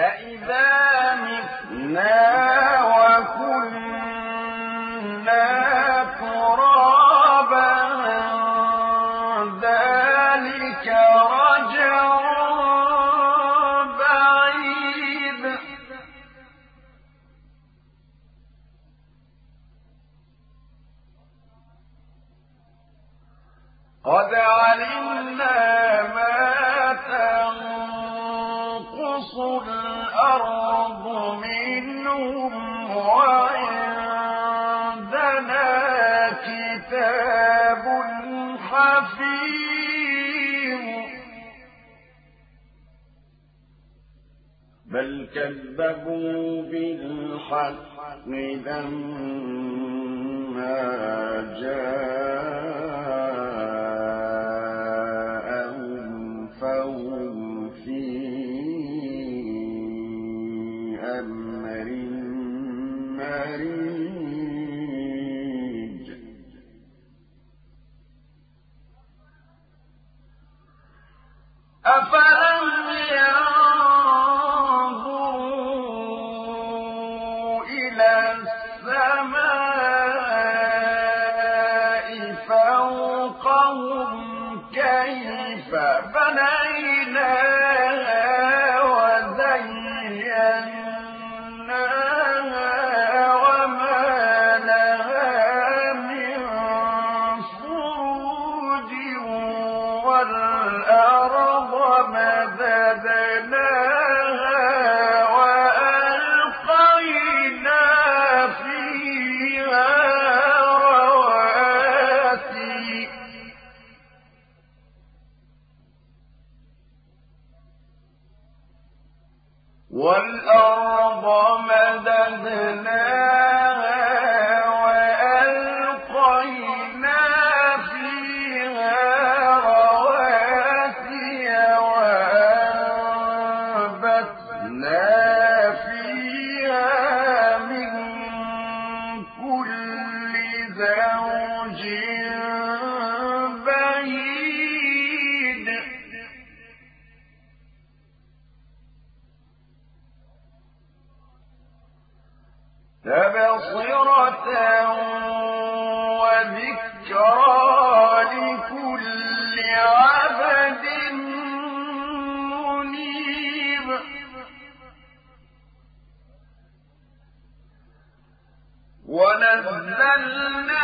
أإذا متنا بل كذبوا بالحق لما جاءوا. والأرض مددناها ونزلنا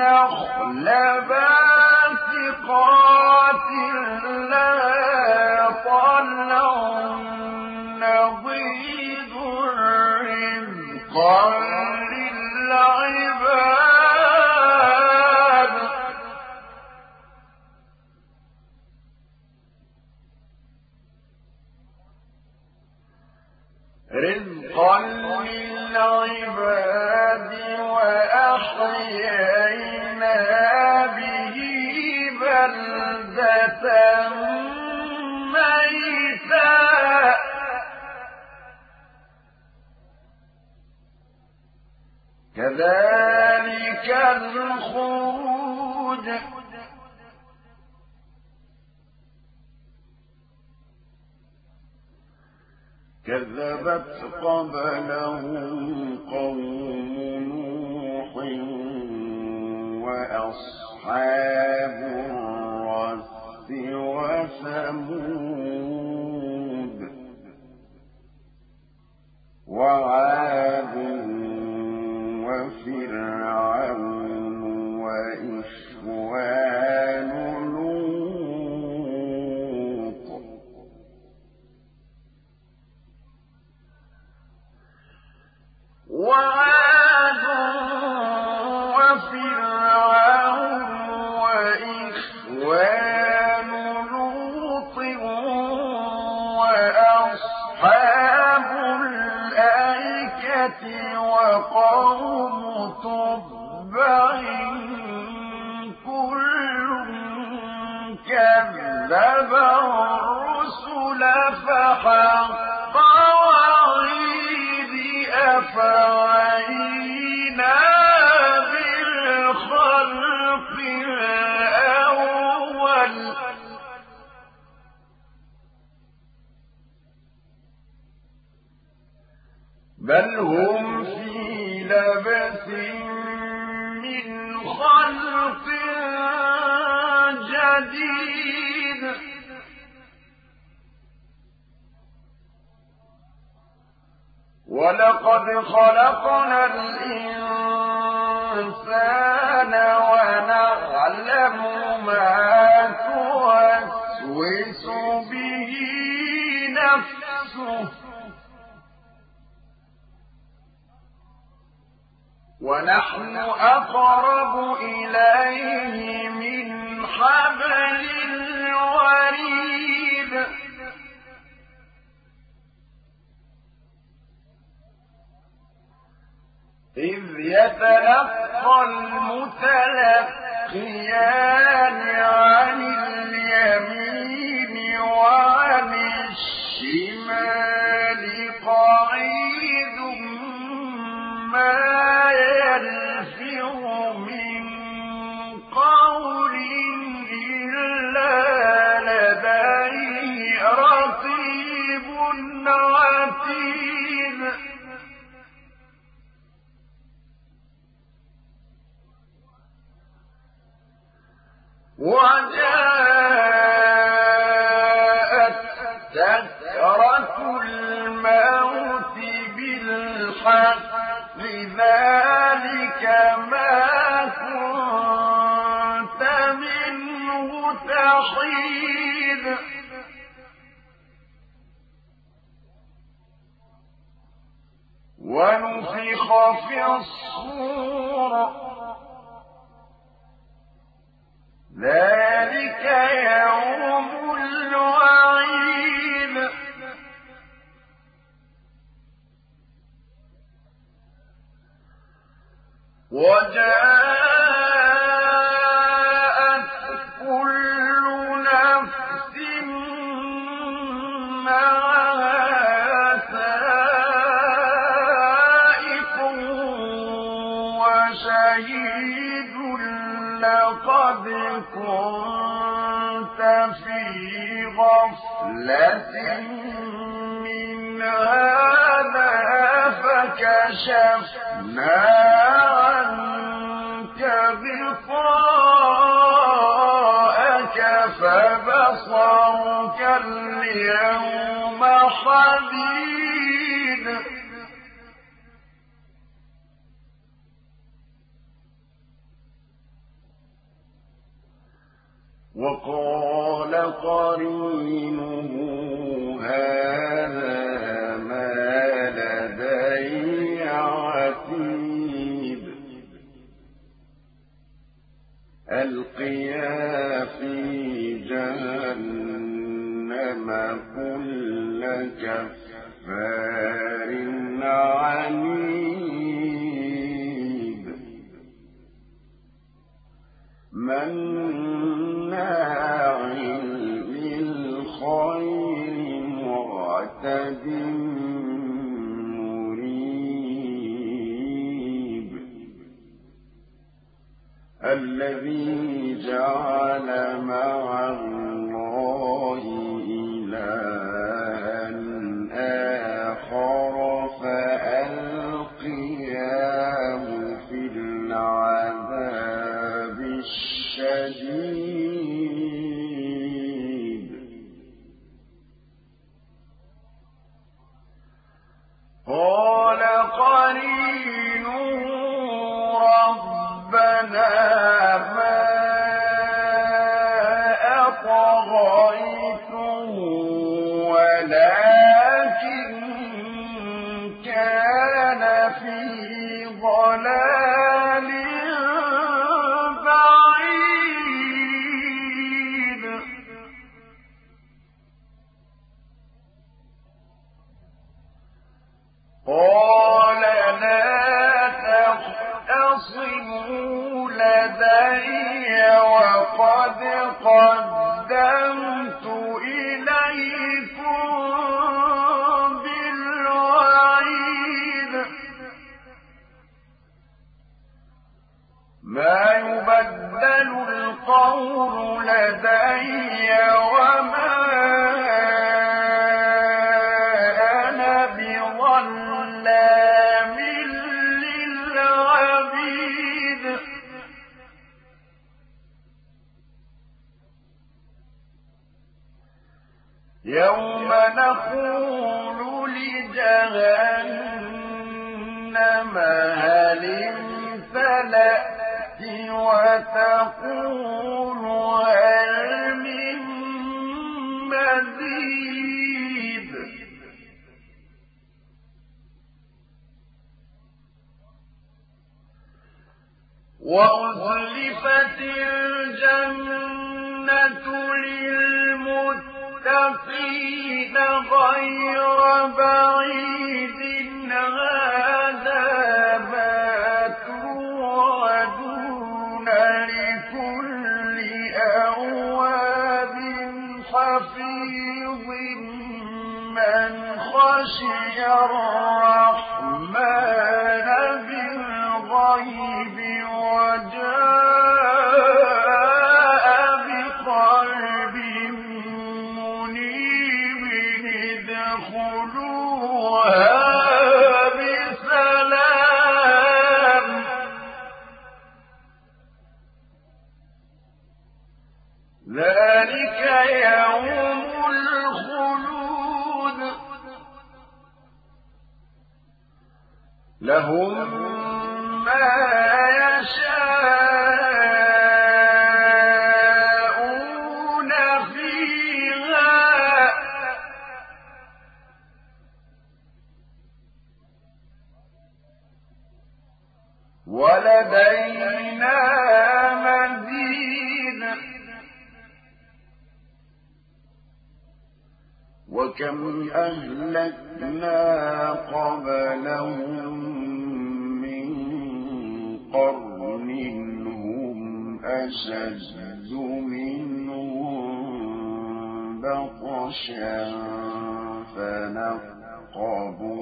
والنخل باسقات لا طلع بلدة كذلك الخروج كذبت قبلهم قوم نوح وأصحاب وثمود القرية وقوم تبع كل كذب الرسل فحق بل هم في لبس من خلق جديد. ولقد خلقنا الإنسان ونحن أقرب إليه من حبل الوريد. إذ يتلقى المتلقيان عن اليمين وعن الشمال قعيد ما ونفخ في الصور ذلك يوم الوعيد. وجاءت لقد كنت في غفلة من هذا فكشفنا عنك غطاءك فبصرك اليوم حديد وقال قرينه هذا ما لدي عتيد. ألقيا في جهنم كل كفار عنيد. مناع الذي جعل يوم نقول لجهنم هل امتلأت وتقول هل من مزيد؟ وأزلفت الجنة للمتقين غير بعيد هذا ما توعدون لكل أواب حفيظ من خشي الرحمن بالغيب. وكم أهلكنا قبلهم قرن هم أشد منهم بطشا فنقبوا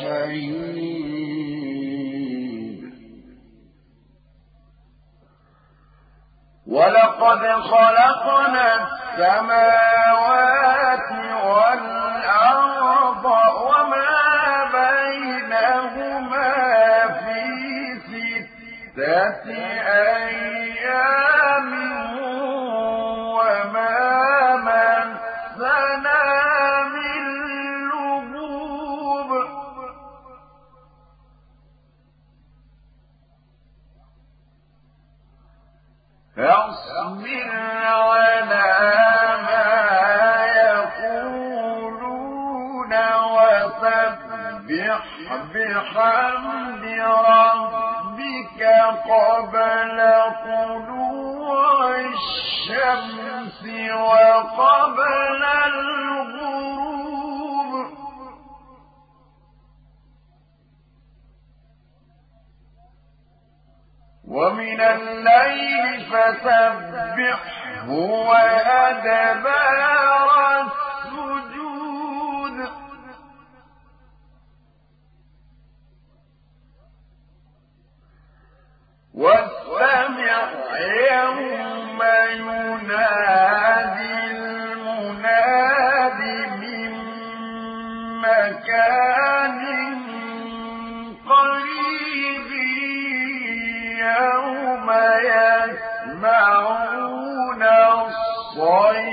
شهيد. ولقد خلقنا السماوات بحمد ربك قبل طلوع الشمس وقبل ومن الليل فسبحه وأدبار واستمع يوم ينادي المناد من مكان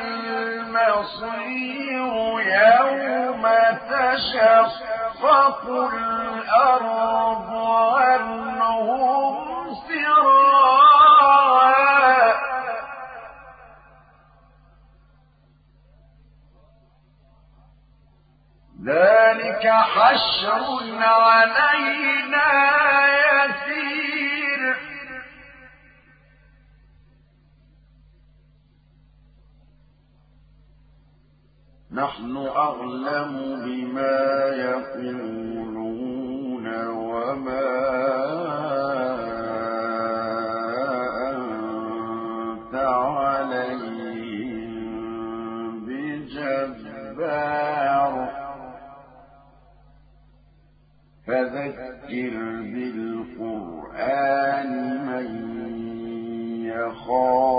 المصير يوم تشقق الأرض عنهم سراعا. ذلك حشر علينا يوم نحن أعلم بما يقولون وما أنت عليهم بجبار. فذكر بالقرآن من يخاف.